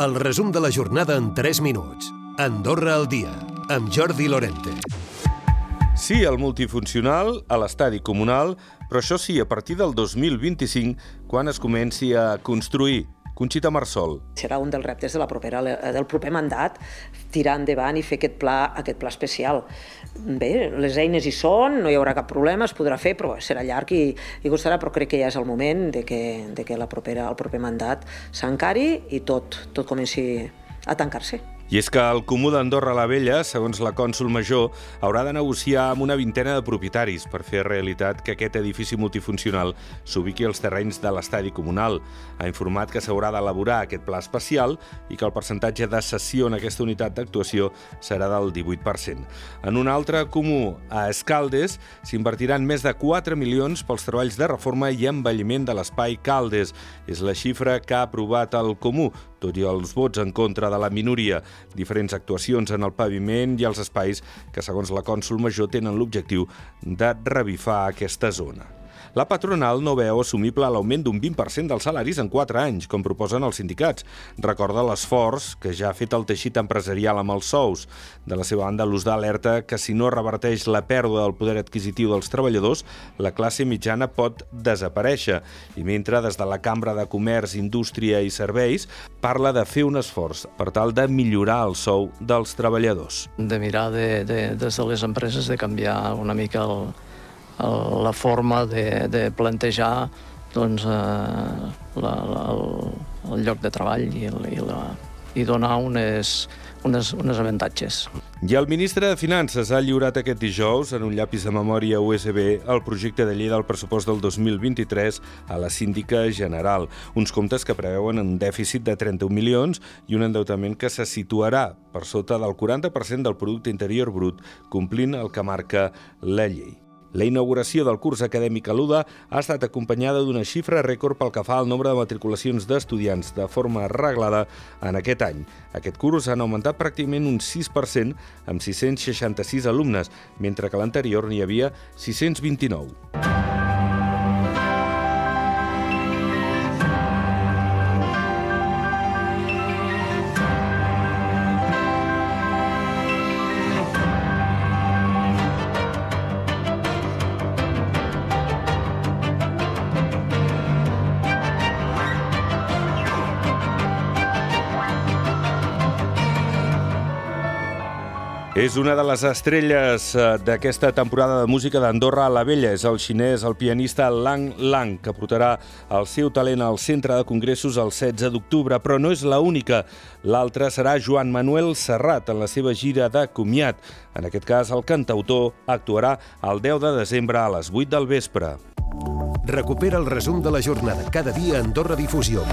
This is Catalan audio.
El resum de la jornada en 3 minuts. Andorra al dia, amb Jordi Lorente. Sí, el multifuncional, a l'estadi comunal, però això sí, a partir del 2025, quan es comenci a construir. Conxita Marsol. Serà un dels reptes de la propera, del proper mandat, tirar endavant i fer aquest pla, aquest pla especial. Bé, les eines hi són, no hi haurà cap problema, es podrà fer, però serà llarg i, i costarà, però crec que ja és el moment de que, de que la propera, el proper mandat s'encari i tot, tot comenci a tancar-se. I és que el Comú d'Andorra la Vella, segons la cònsul major, haurà de negociar amb una vintena de propietaris per fer realitat que aquest edifici multifuncional s'ubiqui als terrenys de l'estadi comunal. Ha informat que s'haurà d'elaborar aquest pla especial i que el percentatge de cessió en aquesta unitat d'actuació serà del 18%. En un altre comú, a Escaldes, s'invertiran més de 4 milions pels treballs de reforma i embelliment de l'espai Caldes. És la xifra que ha aprovat el Comú, tot i els vots en contra de la minoria. Diferents actuacions en el paviment i els espais que, segons la cònsul major, tenen l'objectiu de revifar aquesta zona. La patronal no veu assumible l'augment d'un 20% dels salaris en 4 anys, com proposen els sindicats. Recorda l'esforç que ja ha fet el teixit empresarial amb els sous. De la seva banda, l'ús d'alerta que si no reverteix la pèrdua del poder adquisitiu dels treballadors, la classe mitjana pot desaparèixer. I mentre des de la Cambra de Comerç, Indústria i Serveis parla de fer un esforç per tal de millorar el sou dels treballadors. De mirar de, de, des de les empreses de canviar una mica el, la forma de, de plantejar doncs, eh, la, la, el, el lloc de treball i, i, la, i donar unes, unes, unes avantatges. I el ministre de Finances ha lliurat aquest dijous en un llapis de memòria USB el projecte de llei del pressupost del 2023 a la síndica general. Uns comptes que preveuen un dèficit de 31 milions i un endeutament que se situarà per sota del 40% del producte interior brut, complint el que marca la llei. La inauguració del curs acadèmic a l'UDA ha estat acompanyada d'una xifra rècord pel que fa al nombre de matriculacions d'estudiants de forma reglada en aquest any. Aquest curs han augmentat pràcticament un 6% amb 666 alumnes, mentre que l'anterior n'hi havia 629. És una de les estrelles eh, d'aquesta temporada de música d'Andorra a la Vella. És el xinès, el pianista Lang Lang, que portarà el seu talent al centre de congressos el 16 d'octubre, però no és la única. L'altra serà Joan Manuel Serrat en la seva gira de comiat. En aquest cas, el cantautor actuarà el 10 de desembre a les 8 del vespre. Recupera el resum de la jornada cada dia a Andorra Difusió.